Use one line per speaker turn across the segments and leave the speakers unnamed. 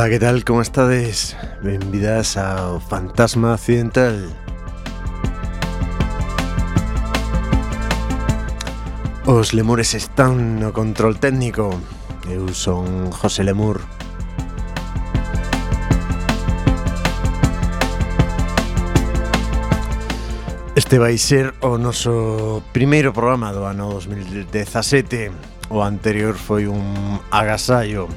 Ola, que tal? Como estades? Benvidas ao Fantasma Occidental. Os lemures están no control técnico. Eu son José Lemur. Este vai ser o noso primeiro programa do ano 2017 O anterior foi un agasallo.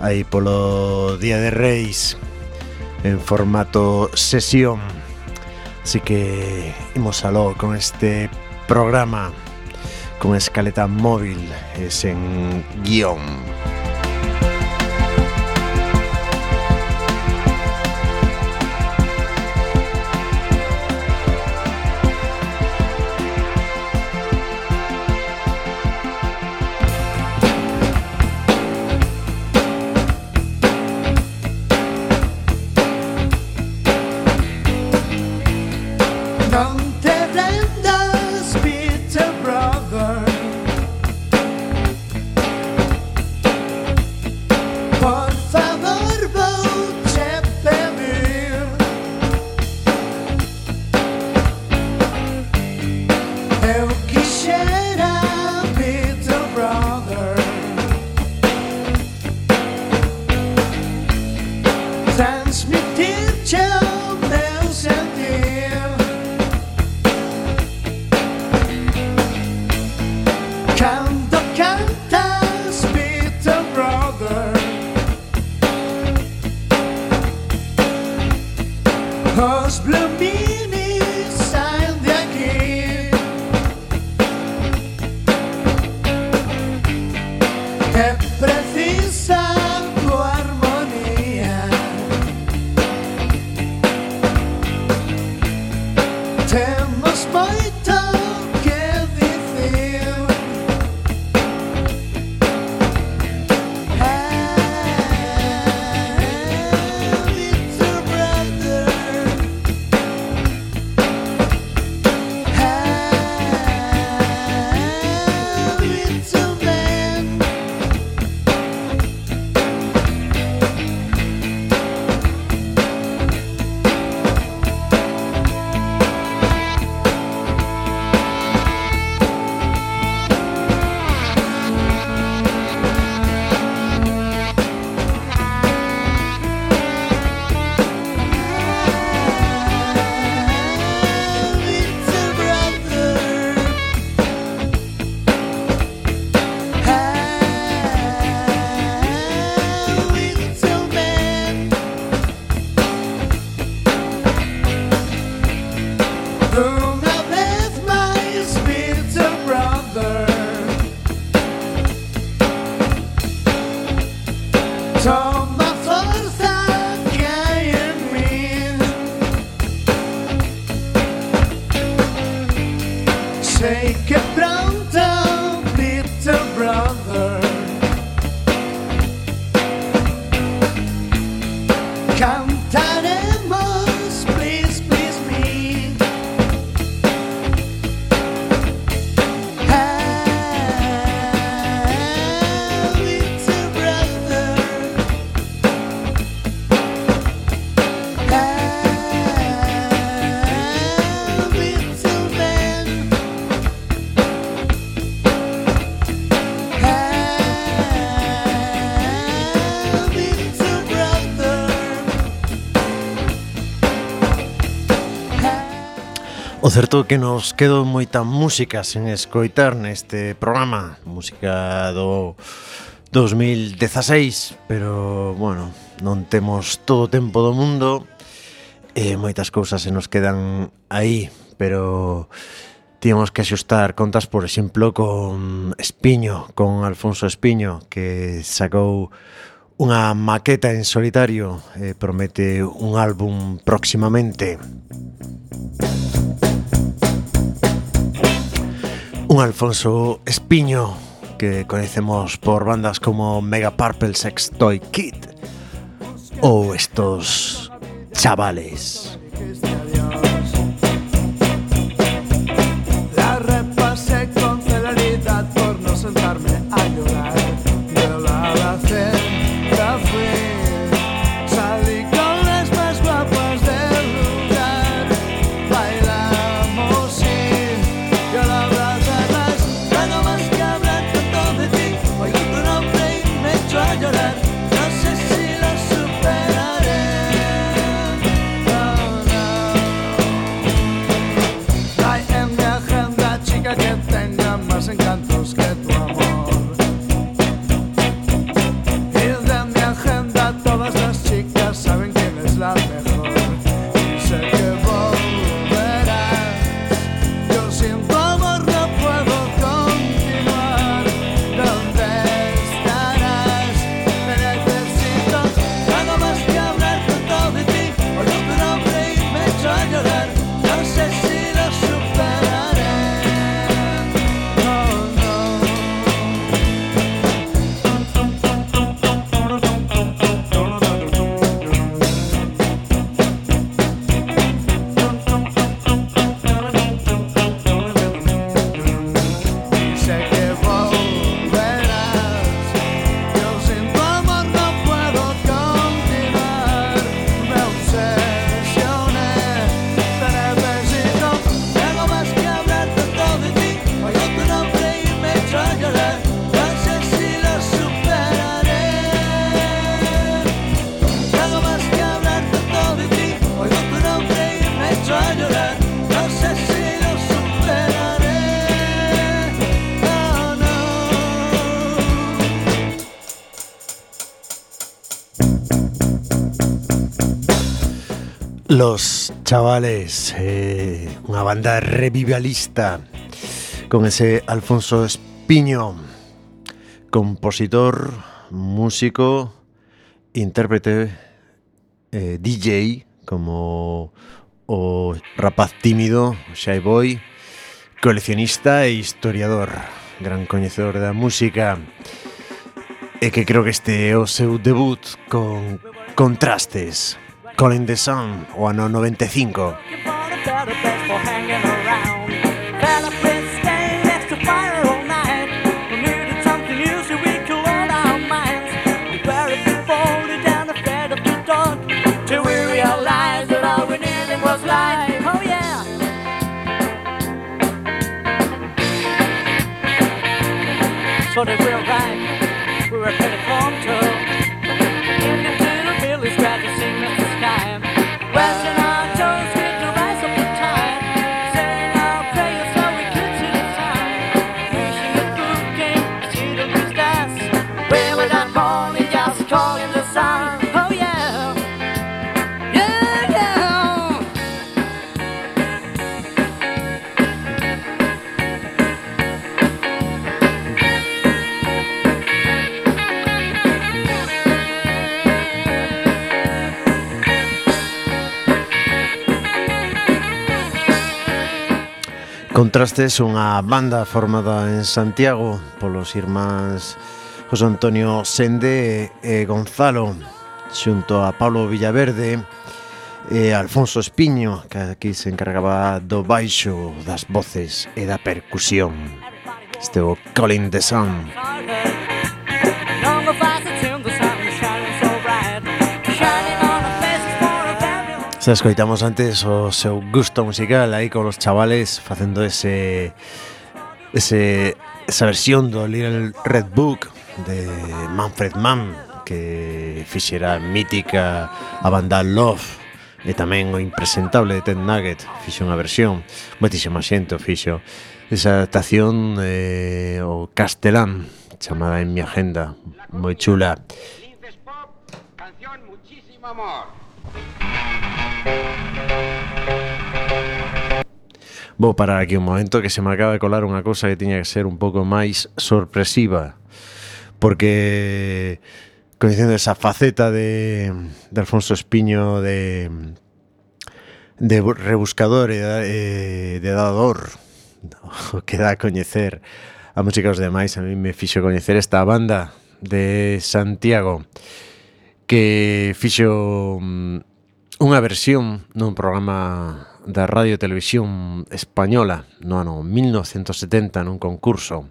Aí polo Día de Reis en formato sesión. Así que imos aló con este programa con escaleta móvil es en guion. certo que nos quedo moita música sen escoitar neste programa Música do 2016 Pero, bueno,
non temos todo o tempo do mundo E moitas cousas se nos quedan aí Pero tínhamos que axustar contas, por exemplo, con Espiño, con Alfonso Espiño, que sacou unha maqueta en solitario e promete un álbum próximamente. Un Alfonso Espiño que conocemos por bandas como Mega Purple Sex Toy Kid ou estos chavales. Los chavales, eh, unha banda revivalista con ese Alfonso Espiño, compositor, músico, intérprete, eh, DJ, como o rapaz tímido, shy boy, coleccionista e historiador, gran coñecedor da música, e que creo que este é o seu debut con Contrastes. Calling the Sun o ano 95. So they will Contrastes unha banda formada en Santiago polos irmáns José Antonio Sende e Gonzalo xunto a Pablo Villaverde e Alfonso Espiño que aquí se encargaba do baixo das voces e da percusión. Este o Colin the Sun Xa escoitamos antes o seu gusto musical aí con os chavales facendo ese ese esa versión do Little Red Book de Manfred Mann que fixera mítica a banda Love e tamén o impresentable de Ted Nugget fixo unha versión, moitísima xente fixo esa adaptación eh, o castelán chamada en mi agenda, moi chula.
Canción Muchísimo Amor.
Vou parar aquí un momento que se me acaba de colar unha cousa que tiña que ser un pouco máis sorpresiva porque coñecendo esa faceta de, de Alfonso Espiño de de rebuscador e de, de dador que dá a coñecer a música os demais a mí me fixo coñecer esta banda de Santiago que fixo mm, unha versión dun programa da Radio e Televisión Española no ano 1970 nun concurso.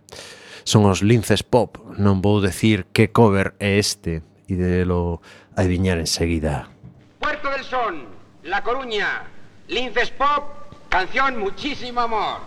Son os linces pop, non vou decir que cover é este e de lo adiviñar enseguida.
Puerto del Son, La Coruña, linces pop, canción Muchísimo Amor.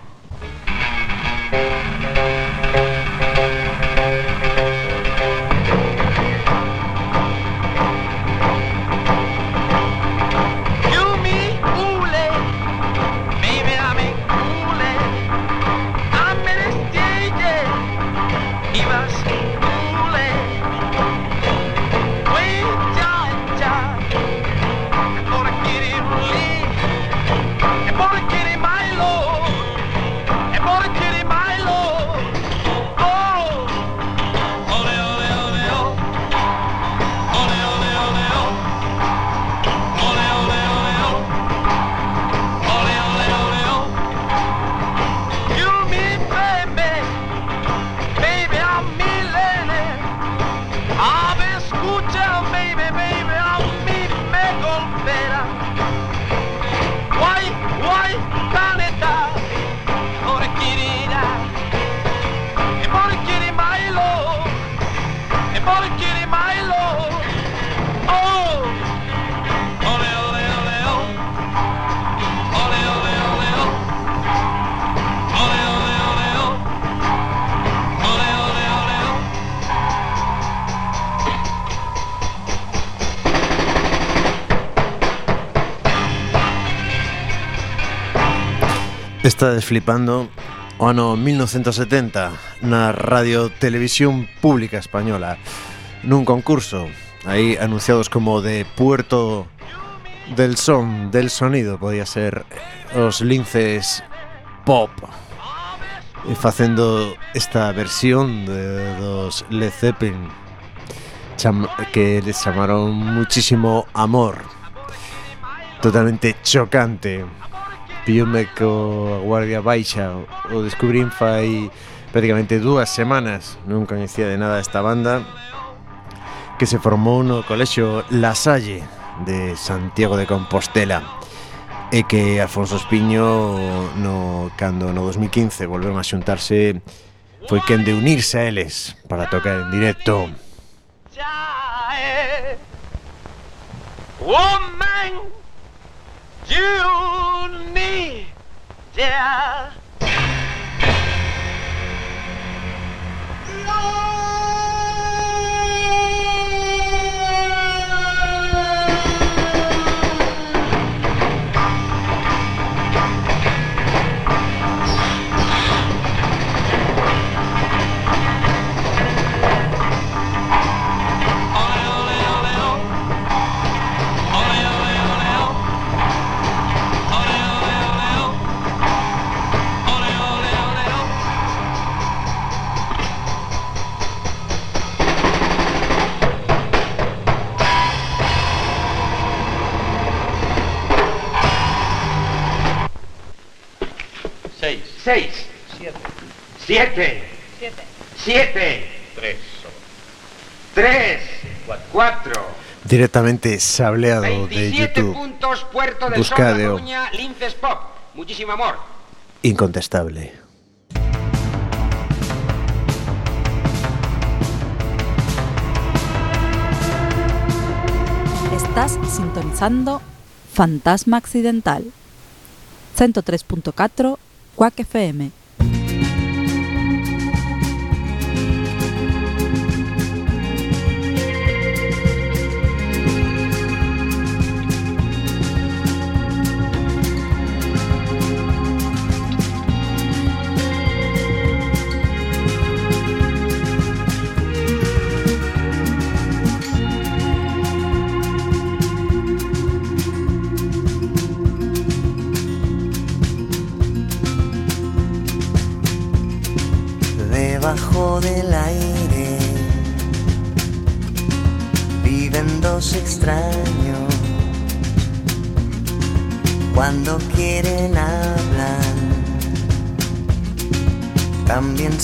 Estades flipando o ano 1970 na Radio Televisión Pública Española. Nun concurso. Aí anunciados como de Puerto del Son, del Sonido podía ser os linces pop. E facendo esta versión de, dos Led Zeppelin que les chamaron muchísimo amor. Totalmente chocante pilloume co guardia baixa o descubrín fai prácticamente dúas semanas non coñecía de nada esta banda que se formou no colexo La Salle de Santiago de Compostela e que Alfonso Espiño no, cando no 2015 volveron a xuntarse foi quen de unirse a eles para tocar en directo. Woman You need, yeah. Lord. Seis, siete, siete, siete, siete, tres, tres, cuatro, directamente sableado de YouTube.
puntos Puerto del
Buscadeo.
Sol, Coruña, Linces Pop. Muchísimo amor.
Incontestable.
Estás sintonizando Fantasma Accidental 103.4 Quack FM.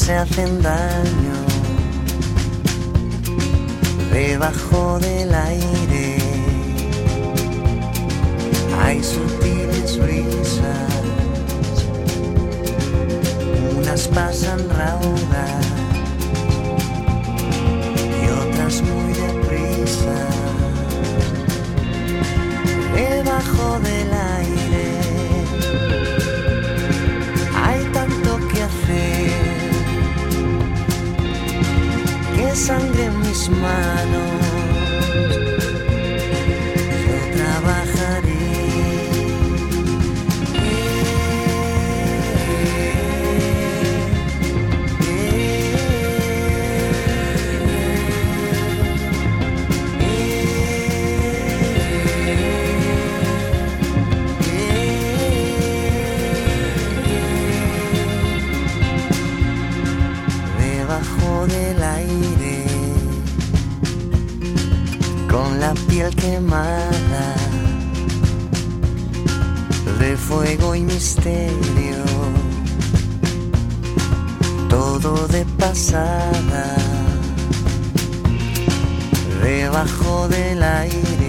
Se hacen daño. Debajo del aire hay sutiles brisas, unas pasan raudas y otras muy deprisa. Debajo del aire sangre en mis manos. Piel quemada, de fuego y misterio, todo de pasada, debajo del aire.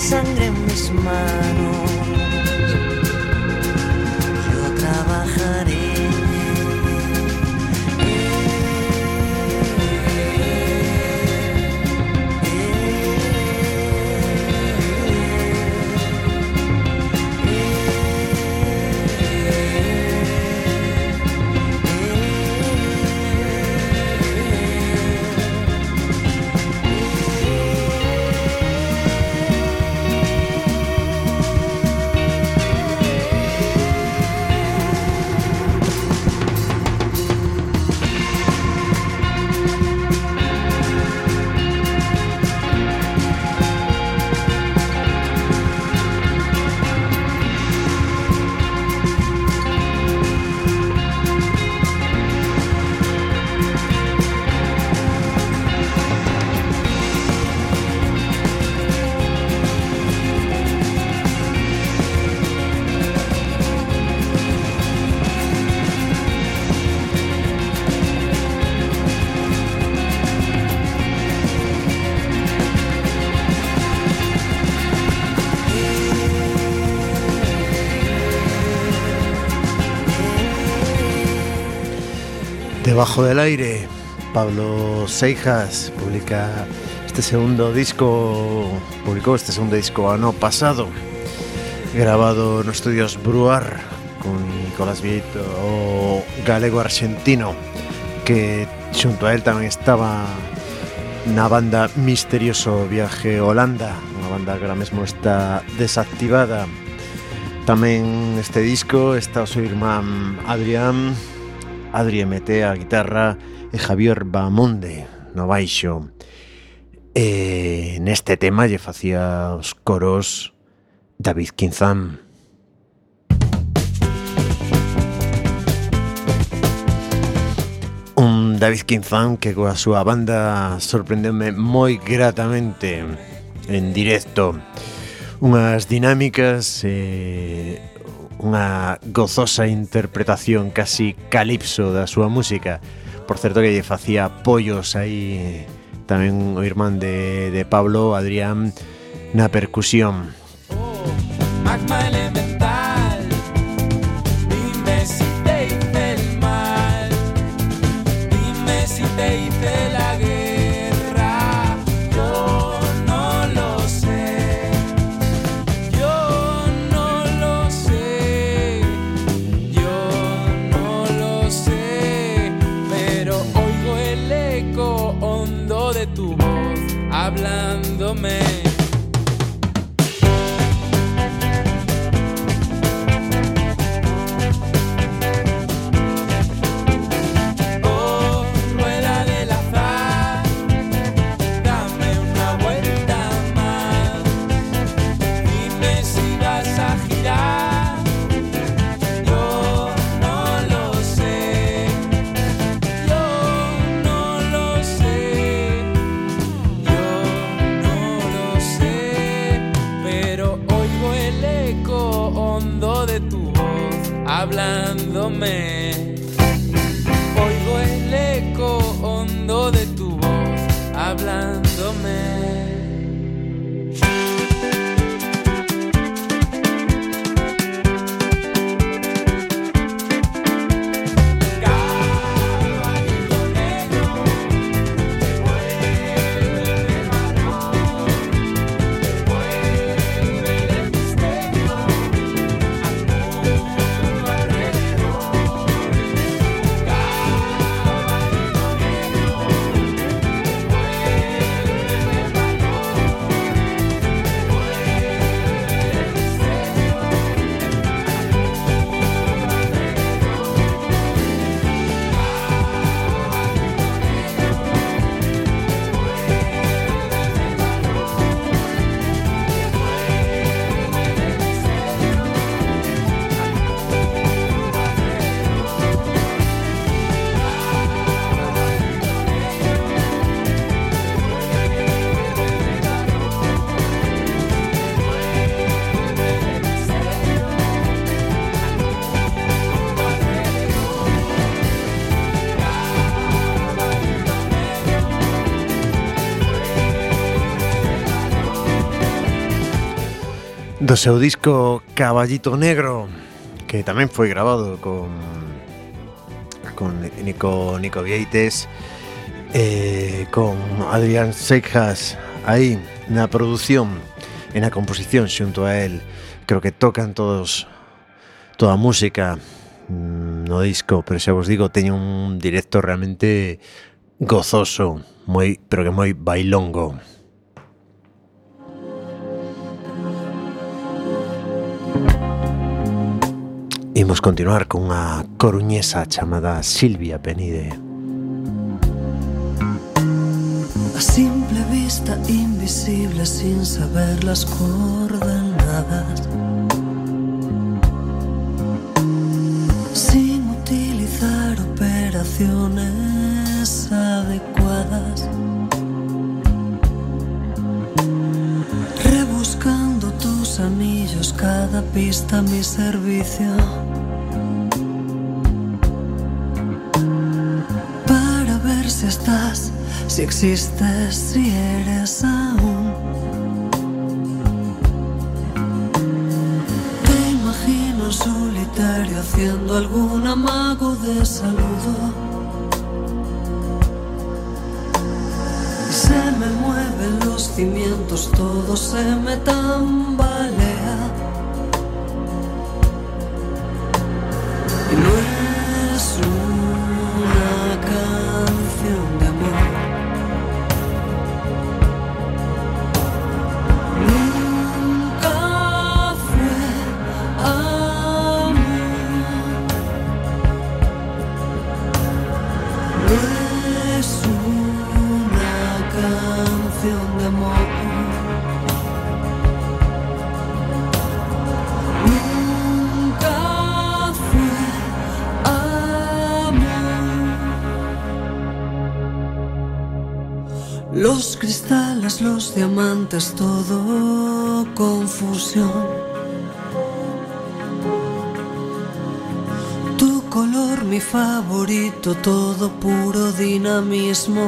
Sangre en mis manos.
Debajo del aire, Pablo Seijas publica este segundo disco, publicó este segundo disco ano pasado, grabado nos estudios Bruar con Nicolás Vieto, o galego argentino, que xunto a él tamén estaba na banda Misterioso Viaje Holanda, unha banda que ahora mesmo está desactivada. Tamén este disco está o seu irmán Adrián Adri Metea a guitarra e Javier Bamonde no baixo. E neste tema lle facía os coros David Quinzán. Un David Quinzán que coa súa banda sorprendeume moi gratamente en directo. Unhas dinámicas eh, unha gozosa interpretación casi calipso da súa música. Por certo que lle facía pollos aí tamén o irmán de, de Pablo, Adrián, na percusión.
Oh,
do seu disco Caballito Negro que tamén foi grabado con con Nico, Nico Vieites eh, con Adrián Seijas aí na produción e na composición xunto a él creo que tocan todos toda a música mm, no disco, pero xa vos digo teño un directo realmente gozoso moi, pero que moi bailongo. Imos continuar con unha coruñesa chamada Silvia Penide.
A simple vista invisible sin saber las coordenadas. Sin utilizar operaciones pista mi servicio. Para ver si estás, si existes, si eres aún. Te imagino solitario haciendo algún amago de saludo. Se me mueven los cimientos, todo se me tambalea. Diamantes, todo confusión. Tu color, mi favorito, todo puro dinamismo.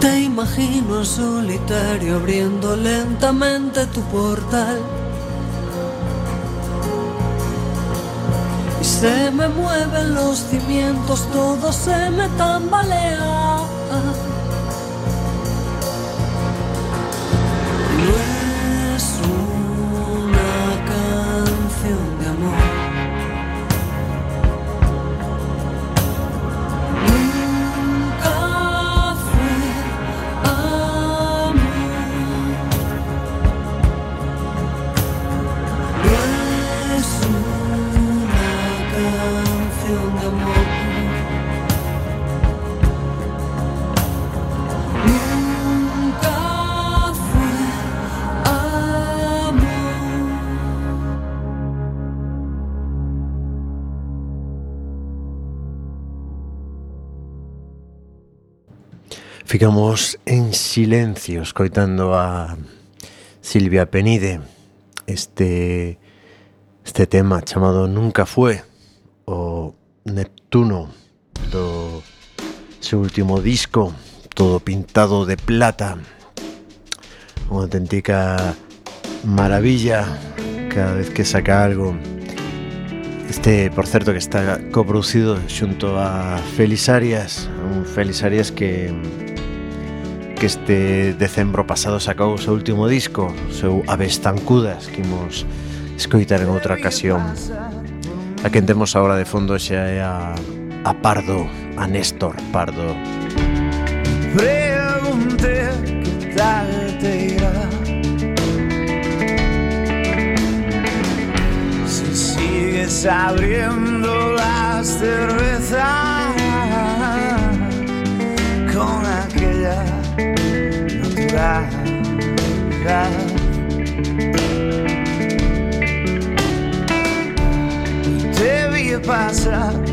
Te imagino en solitario abriendo lentamente tu portal. Se me mueven los cimientos, todo se me tambalea.
ficamos en silencio escoitando a Silvia Penide. Este este tema chamado Nunca Fue o Neptuno do seu último disco todo pintado de plata. Unha auténtica maravilla cada vez que saca algo. Este, por certo, que está coproducido xunto a Feliz Arias, un Feliz Arias que que este decembro pasado sacou o seu último disco, o seu Aves Tancudas, que imos escoitar en outra ocasión. A quen temos agora de fondo xa é a, a Pardo, a Néstor Pardo.
Pregunte que tal te irá Si sigues abriendo las cervezas drive, drive. Teve passa.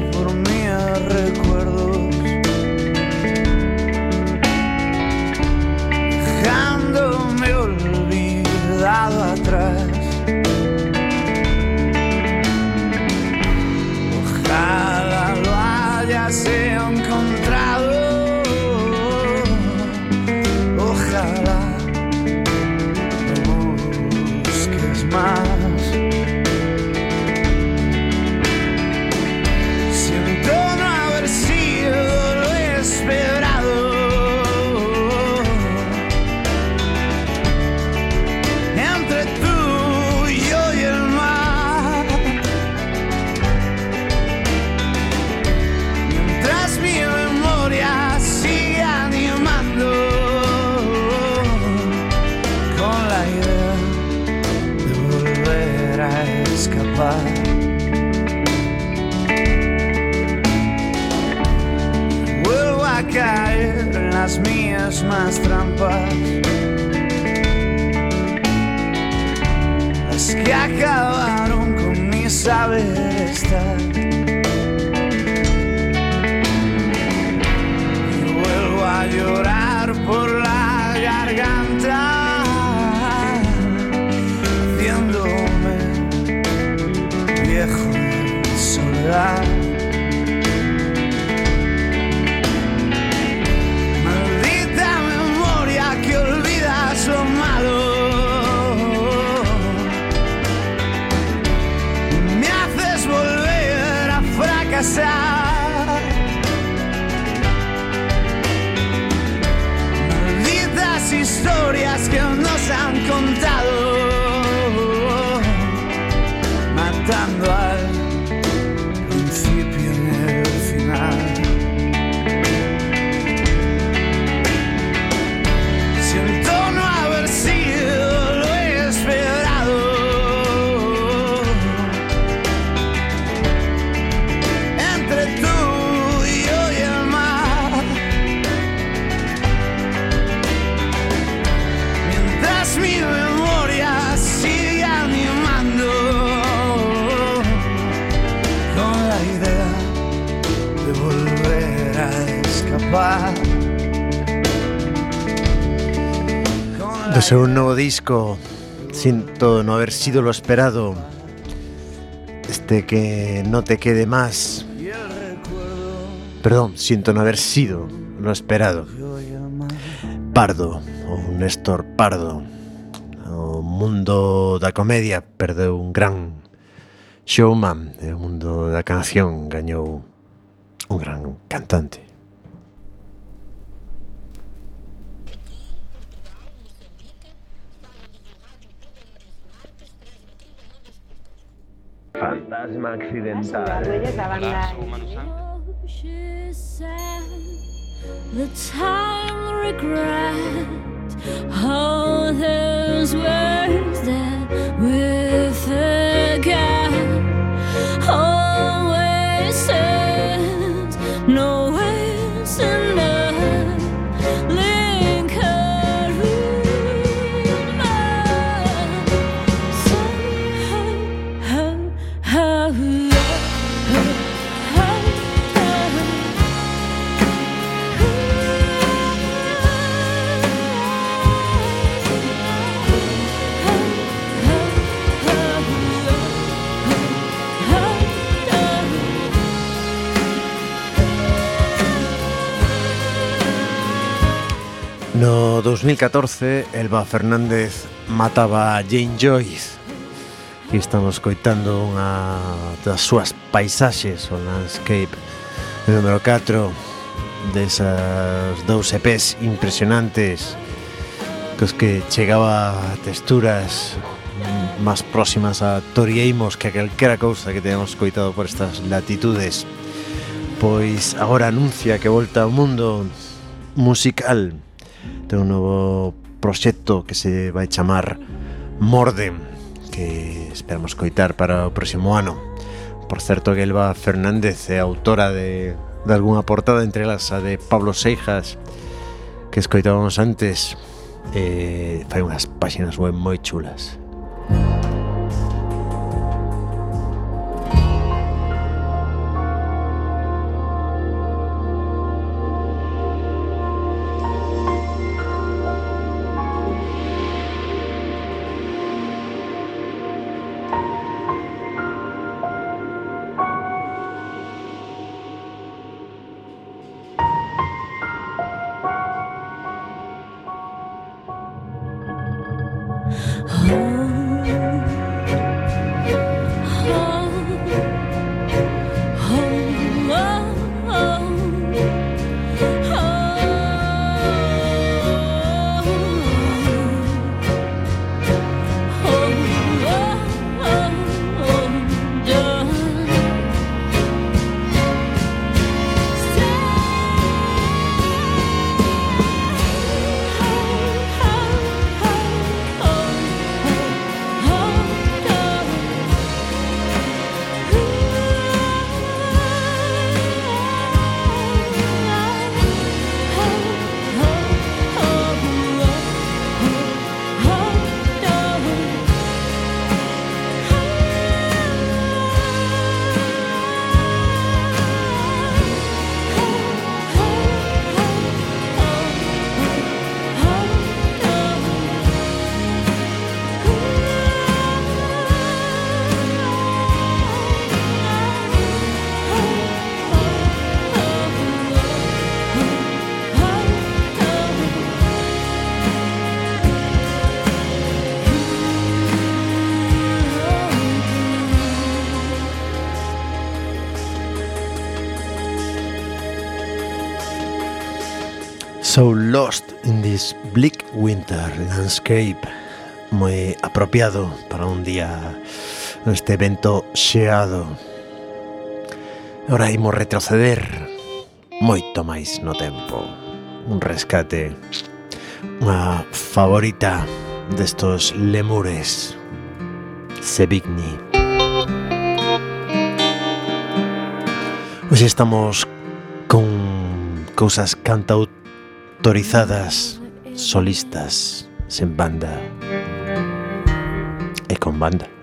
Las que acabaron con mi saber
disco Sinto no haber sido lo esperado. Este que no te quede más. Perdón, siento no haber sido lo esperado. Pardo, ou Néstor Pardo. O mundo da comedia perdeu un gran showman. O mundo da canción gañou un gran cantante
Fantasma accidental.
The time regret all those words that we forget
2014 Elba Fernández mataba a Jane Joyce Aquí estamos coitando unha das súas paisaxes o landscape o número 4 desas dous EPs impresionantes cos que chegaba a texturas máis próximas a Tori Amos que a calquera cousa que teníamos coitado por estas latitudes. Pois agora anuncia que volta ao mundo musical ten un novo proxecto que se vai chamar Morden que esperamos coitar para o próximo ano. Por certo que Elba Fernández é autora de, de algunha portada entre elas a de Pablo Seijas que escoitábamos antes eh, fai unhas páxinas web moi chulas. Bleak Winter Landscape moi apropiado para un día este vento xeado. Ora imos retroceder moito máis no tempo. Un rescate unha favorita destos lemures Sevigny. Hoxe estamos con cousas cantautorizadas. Solistas sen banda e con banda.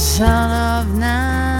Son of night.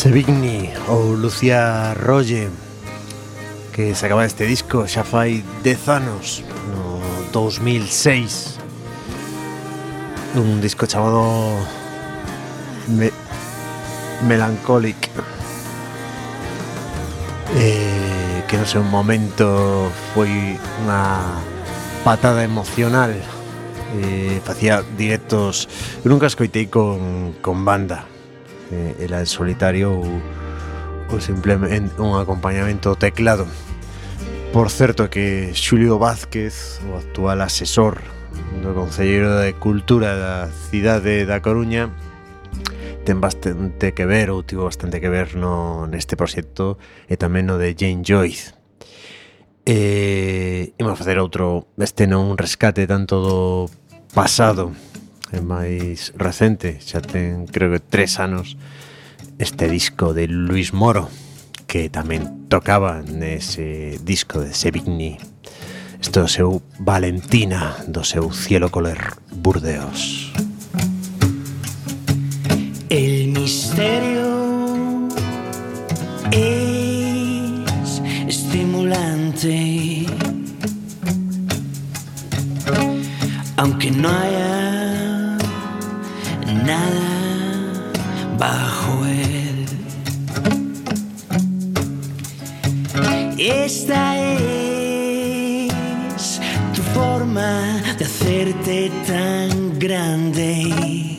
Sevigny ou Lucía Rolle que sacaba este disco xa fai 10 anos no 2006 un disco chamado Me Melancholic. Eh, que no sei un momento foi unha patada emocional eh, facía directos eu nunca escoitei con, con banda eh, ela en solitario ou, ou simplemente un acompañamento teclado. Por certo que Xulio Vázquez, o actual asesor do Concelleiro de Cultura da cidade da Coruña, ten bastante que ver ou tivo bastante que ver no, neste proxecto e tamén no de Jane Joyce. E, imos facer outro, este non un rescate tanto do pasado, é máis recente, xa ten creo que tres anos este disco de Luis Moro que tamén tocaba nese disco de Sevigny. Isto do seu Valentina do seu cielo color Burdeos.
El misterio es estimulante. Aunque no haya nada bajo él. Esta es tu forma de hacerte tan grande.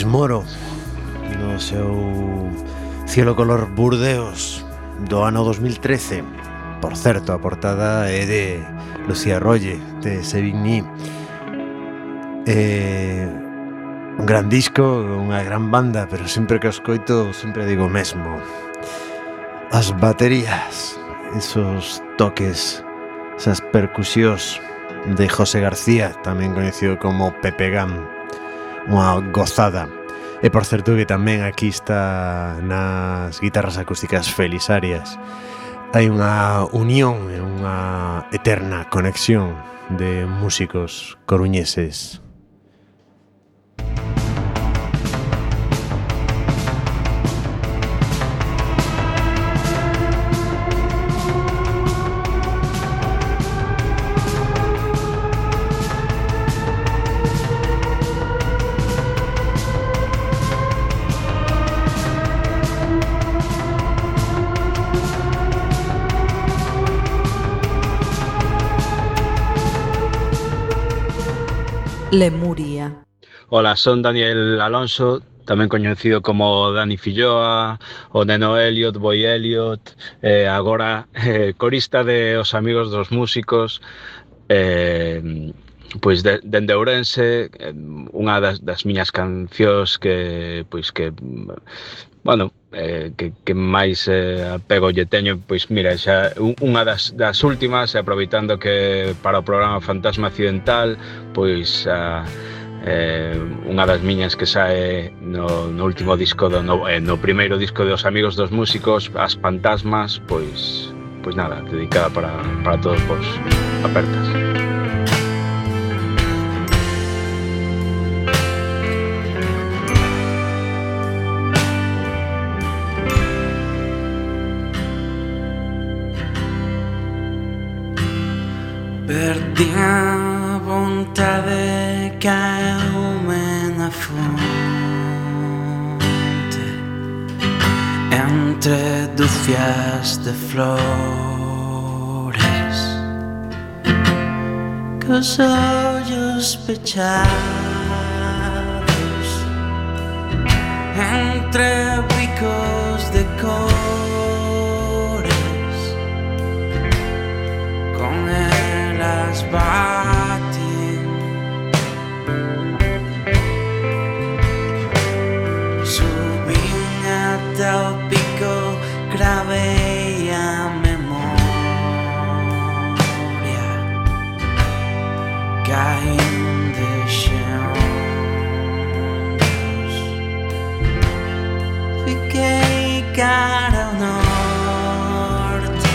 Luis Moro no seu cielo color Burdeos do ano 2013 por certo, a portada é de Lucía Rolle de Sevigny. Eh, un gran disco unha gran banda pero sempre que os coito sempre digo mesmo. As baterías esos toques esas percusións de José García tamén coñecido como Pepe Gam unha gozada. E por certo que tamén aquí está nas guitarras acústicas felisarias. Hai unha unión e unha eterna conexión de músicos coruñeses.
Lemuria.
Hola, son Daniel Alonso, tamén coñecido como Dani Filloa, o Neno Elliot, Boy Elliot, eh, agora eh, corista de Os Amigos dos Músicos, eh, pois de, dende Ourense, eh, unha das, das miñas cancións que pois que bueno, eh, que, que máis eh, apego lle teño, pois mira, xa unha das, das últimas, aproveitando que para o programa Fantasma Accidental, pois a, eh, unha das miñas que sae no, no último disco, do, no, eh, no primeiro disco dos Amigos dos Músicos, As Fantasmas, pois, pois nada, dedicada para, para todos vos. Apertas.
Apertas. Din a vontade caume na fonte Entre dúcias de flores Cos ollos pechados Entre bricos baten Zubina eta opiko grabea memoria Gain deixamos Fiquei cara ao norte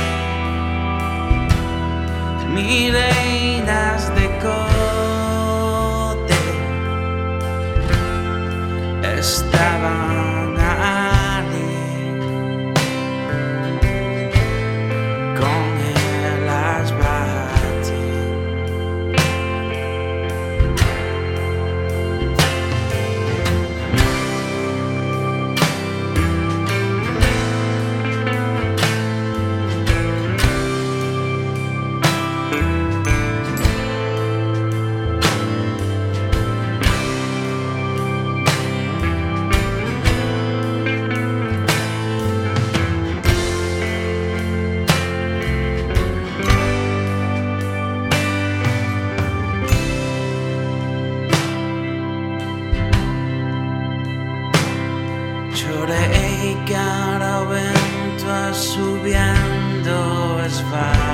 Mirei was
fine.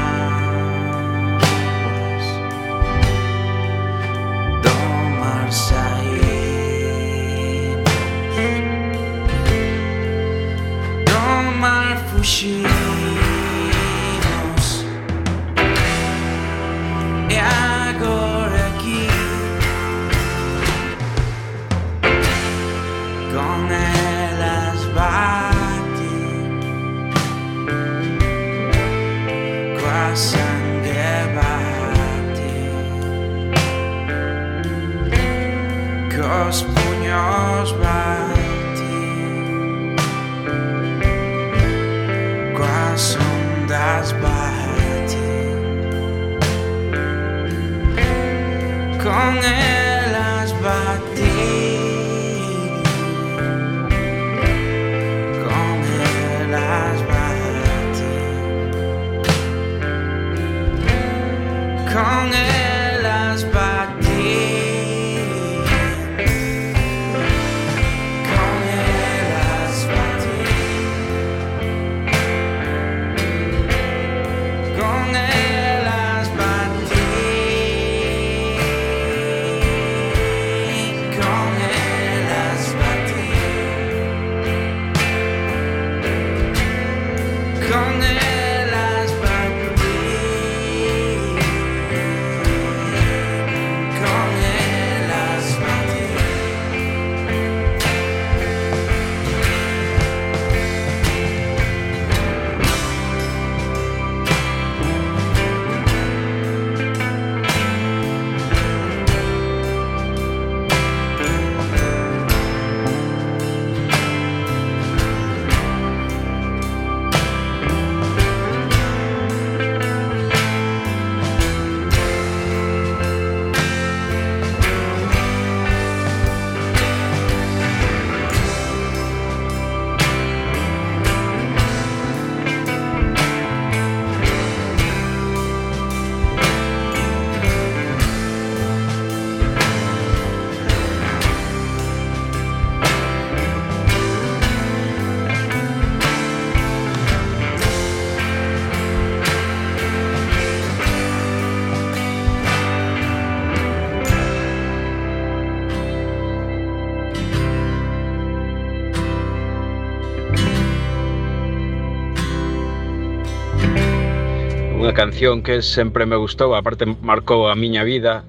canción que sempre me gustou, aparte marcou a miña vida,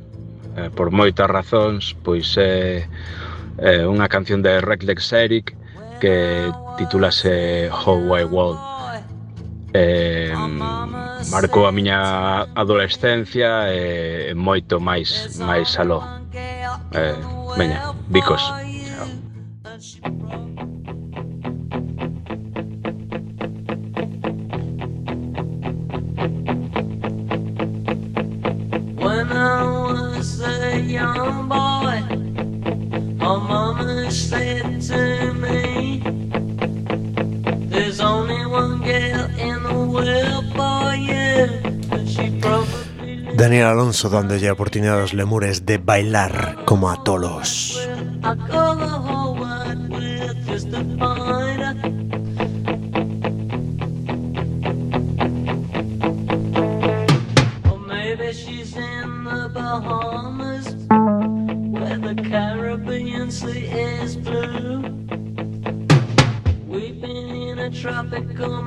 eh, por moitas razóns, pois é eh, eh, unha canción de Reckless Eric que titulase How I Walk. Eh, marcou a miña adolescencia e eh, moito máis máis aló. Eh, veña, bicos. Alonso
dando ya oportunidad a
los lemures de bailar como a tolos.
tropical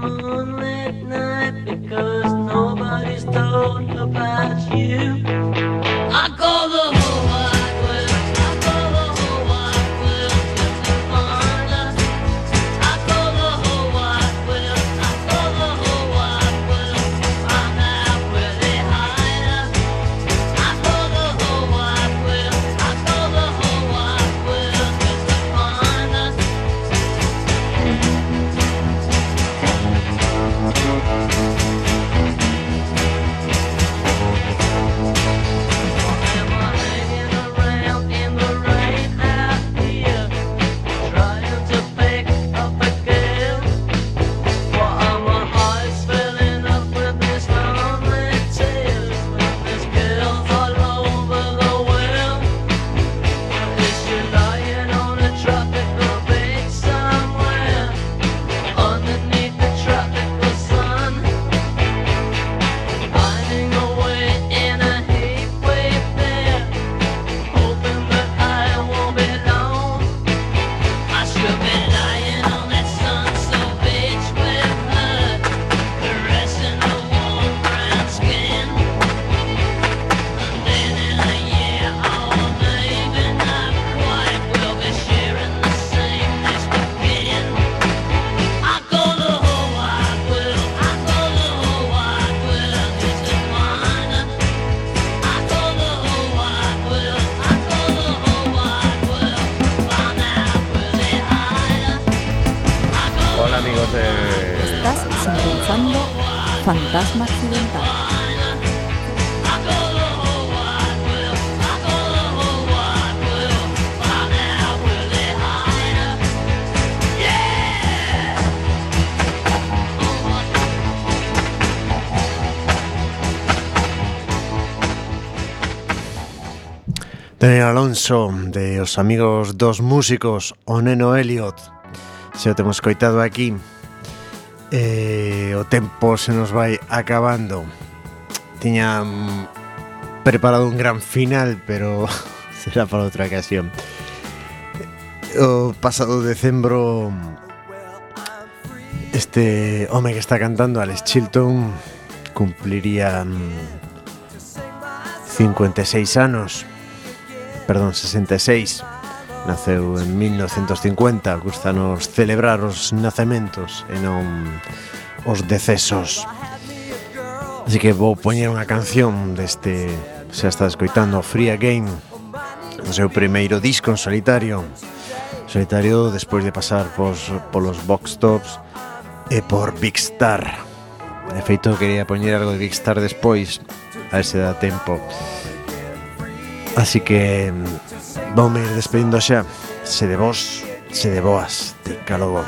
Daniel Alonso de os amigos dos músicos O Neno Elliot Se o temos coitado aquí eh, O tempo se nos vai acabando. Tiña mm, preparado un gran final Pero será para outra ocasión. O pasado decembro Este home que está cantando, Alex Chilton Cumpliría mm, 56 anos perdón, 66 Naceu en 1950 Gustanos celebrar os nacementos e non os decesos. Así que vou poñer unha canción deste Xa está escoitando Free Game O seu primeiro disco en solitario. Solitario despois de pasar pos, polos box tops E por Big Star. De feito, quería poñer algo de Big Star despois A ese da tempo. Así que mm, voume ir despedindo xa Se de vos, se de boas, de calogo.